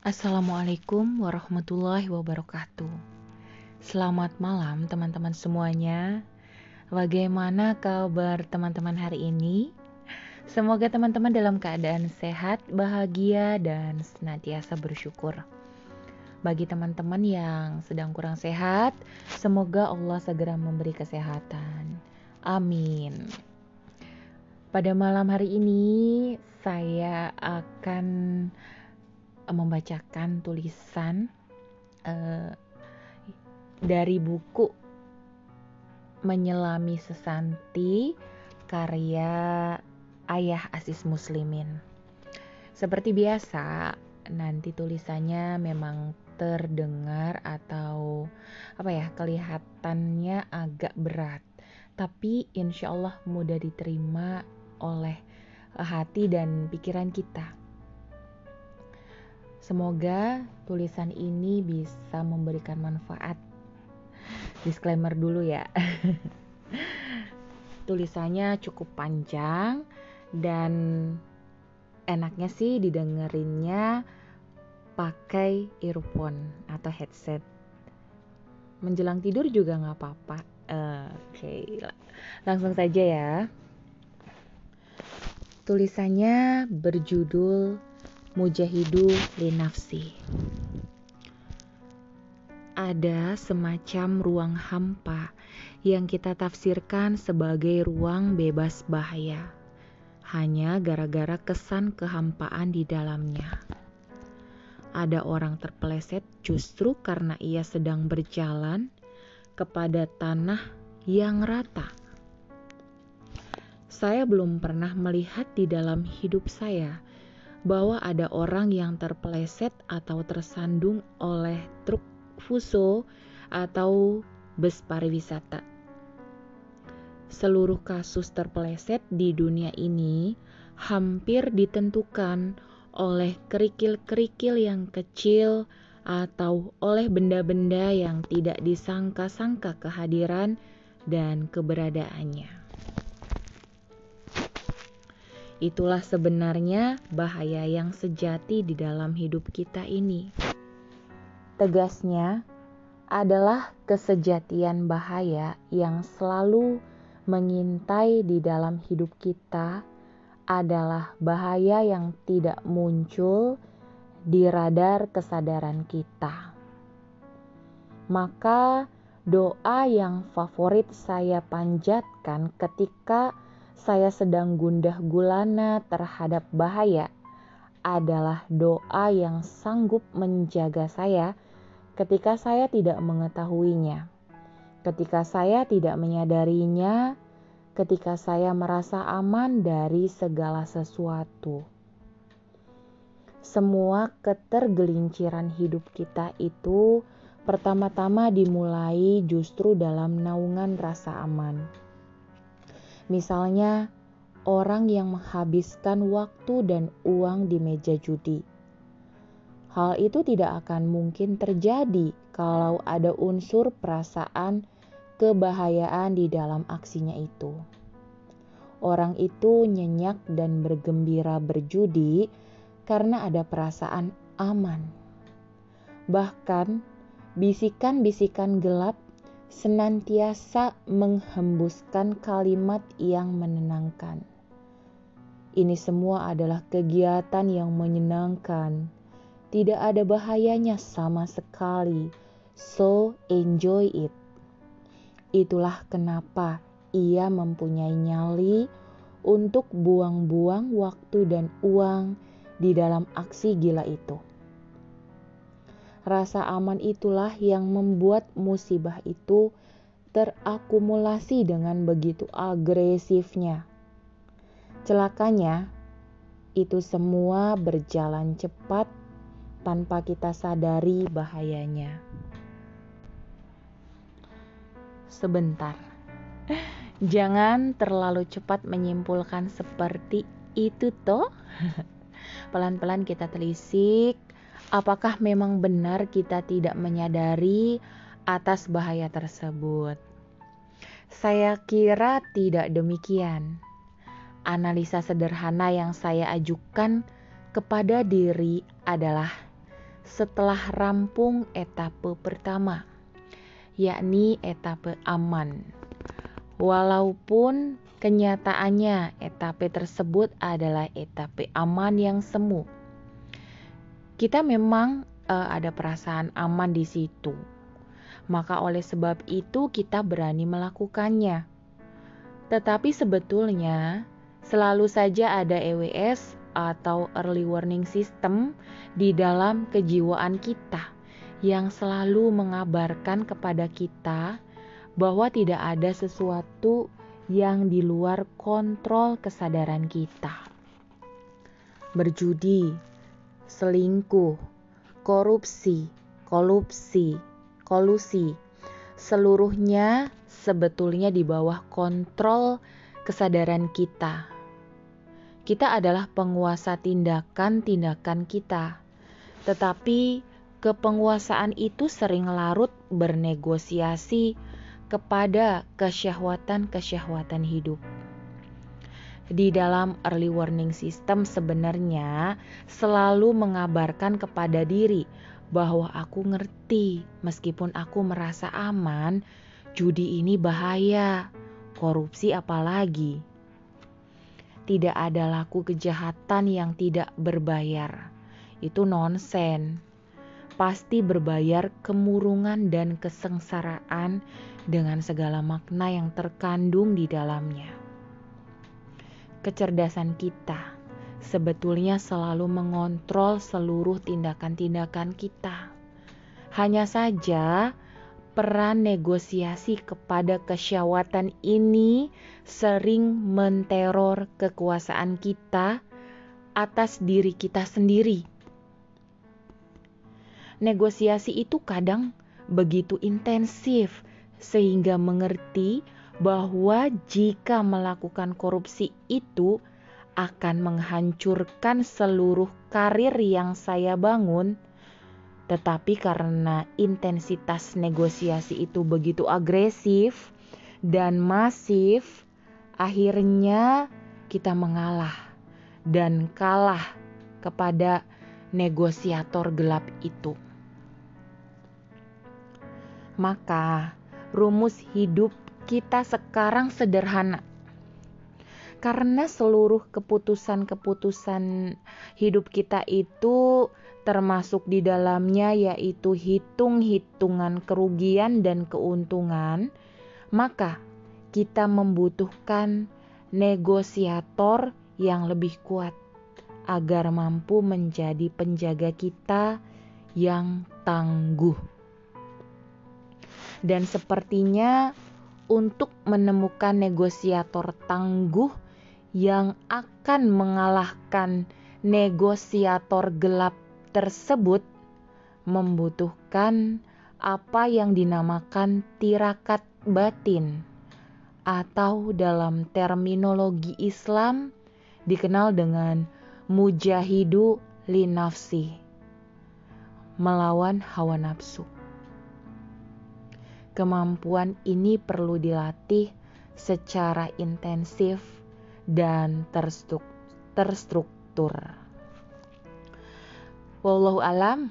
Assalamualaikum warahmatullahi wabarakatuh. Selamat malam teman-teman semuanya. Bagaimana kabar teman-teman hari ini? Semoga teman-teman dalam keadaan sehat, bahagia, dan senantiasa bersyukur. Bagi teman-teman yang sedang kurang sehat, semoga Allah segera memberi kesehatan. Amin. Pada malam hari ini, saya akan membacakan tulisan uh, dari buku Menyelami Sesanti karya Ayah Asis Muslimin. Seperti biasa, nanti tulisannya memang terdengar atau apa ya kelihatannya agak berat, tapi insya Allah mudah diterima oleh hati dan pikiran kita. Semoga tulisan ini bisa memberikan manfaat. Disclaimer dulu ya. Tulisannya cukup panjang dan enaknya sih didengerinnya pakai earphone atau headset. Menjelang tidur juga nggak apa-apa. Uh, Oke, okay. langsung saja ya. Tulisannya berjudul Mujahidu Linafsi Ada semacam ruang hampa yang kita tafsirkan sebagai ruang bebas bahaya hanya gara-gara kesan kehampaan di dalamnya. Ada orang terpeleset justru karena ia sedang berjalan kepada tanah yang rata. Saya belum pernah melihat di dalam hidup saya bahwa ada orang yang terpeleset atau tersandung oleh truk fuso atau bus pariwisata. Seluruh kasus terpeleset di dunia ini hampir ditentukan oleh kerikil-kerikil yang kecil atau oleh benda-benda yang tidak disangka-sangka kehadiran dan keberadaannya. Itulah sebenarnya bahaya yang sejati di dalam hidup kita ini. Tegasnya adalah kesejatian bahaya yang selalu mengintai di dalam hidup kita adalah bahaya yang tidak muncul di radar kesadaran kita. Maka doa yang favorit saya panjatkan ketika saya sedang gundah gulana terhadap bahaya adalah doa yang sanggup menjaga saya ketika saya tidak mengetahuinya, ketika saya tidak menyadarinya, ketika saya merasa aman dari segala sesuatu. Semua ketergelinciran hidup kita itu pertama-tama dimulai justru dalam naungan rasa aman Misalnya, orang yang menghabiskan waktu dan uang di meja judi. Hal itu tidak akan mungkin terjadi kalau ada unsur perasaan kebahayaan di dalam aksinya itu. Orang itu nyenyak dan bergembira berjudi karena ada perasaan aman. Bahkan bisikan-bisikan gelap senantiasa menghembuskan kalimat yang menenangkan. Ini semua adalah kegiatan yang menyenangkan. Tidak ada bahayanya sama sekali. So, enjoy it. Itulah kenapa ia mempunyai nyali untuk buang-buang waktu dan uang di dalam aksi gila itu. Rasa aman itulah yang membuat musibah itu terakumulasi dengan begitu agresifnya. Celakanya, itu semua berjalan cepat tanpa kita sadari bahayanya. Sebentar, jangan terlalu cepat menyimpulkan seperti itu, toh. Pelan-pelan kita telisik apakah memang benar kita tidak menyadari atas bahaya tersebut? Saya kira tidak demikian. Analisa sederhana yang saya ajukan kepada diri adalah setelah rampung etape pertama, yakni etape aman. Walaupun kenyataannya etape tersebut adalah etape aman yang semu. Kita memang uh, ada perasaan aman di situ. Maka oleh sebab itu kita berani melakukannya. Tetapi sebetulnya selalu saja ada EWS atau early warning system di dalam kejiwaan kita yang selalu mengabarkan kepada kita bahwa tidak ada sesuatu yang di luar kontrol kesadaran kita. Berjudi, selingkuh, korupsi, kolusi, kolusi, seluruhnya sebetulnya di bawah kontrol kesadaran kita. Kita adalah penguasa tindakan-tindakan kita, tetapi kepenguasaan itu sering larut bernegosiasi kepada kesyahwatan-kesyahwatan hidup di dalam early warning system sebenarnya selalu mengabarkan kepada diri bahwa aku ngerti meskipun aku merasa aman, judi ini bahaya, korupsi apalagi. Tidak ada laku kejahatan yang tidak berbayar. Itu nonsen. Pasti berbayar kemurungan dan kesengsaraan dengan segala makna yang terkandung di dalamnya kecerdasan kita sebetulnya selalu mengontrol seluruh tindakan-tindakan kita. Hanya saja, peran negosiasi kepada kesyawatan ini sering menteror kekuasaan kita atas diri kita sendiri. Negosiasi itu kadang begitu intensif sehingga mengerti bahwa jika melakukan korupsi itu akan menghancurkan seluruh karir yang saya bangun, tetapi karena intensitas negosiasi itu begitu agresif dan masif, akhirnya kita mengalah dan kalah kepada negosiator gelap itu. Maka, rumus hidup kita sekarang sederhana. Karena seluruh keputusan-keputusan hidup kita itu termasuk di dalamnya yaitu hitung-hitungan kerugian dan keuntungan, maka kita membutuhkan negosiator yang lebih kuat agar mampu menjadi penjaga kita yang tangguh. Dan sepertinya untuk menemukan negosiator tangguh yang akan mengalahkan negosiator gelap tersebut membutuhkan apa yang dinamakan tirakat batin atau dalam terminologi Islam dikenal dengan mujahidu linafsi melawan hawa nafsu. Kemampuan ini perlu dilatih secara intensif dan terstruktur. Wallahu alam.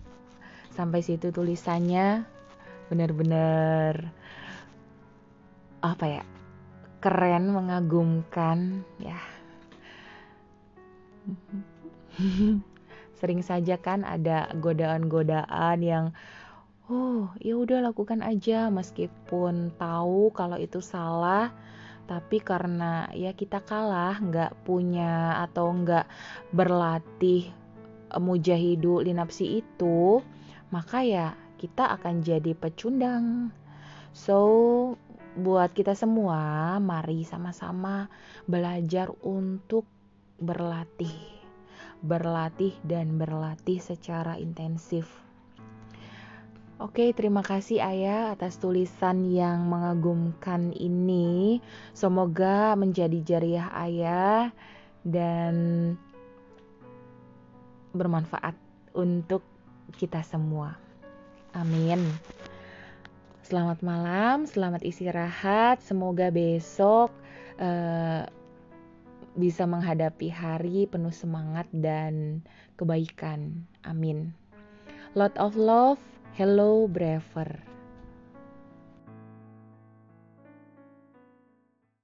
Sampai situ tulisannya benar-benar apa ya? keren, mengagumkan ya. Sering saja kan ada godaan-godaan yang oh ya udah lakukan aja meskipun tahu kalau itu salah. Tapi karena ya kita kalah nggak punya atau nggak berlatih eh, mujahidu linapsi itu maka ya kita akan jadi pecundang. So buat kita semua mari sama-sama belajar untuk berlatih. Berlatih dan berlatih secara intensif Oke, terima kasih Ayah atas tulisan yang mengagumkan ini. Semoga menjadi jariah Ayah dan bermanfaat untuk kita semua. Amin. Selamat malam, selamat istirahat. Semoga besok uh, bisa menghadapi hari penuh semangat dan kebaikan. Amin. Lot of love, Hello braver.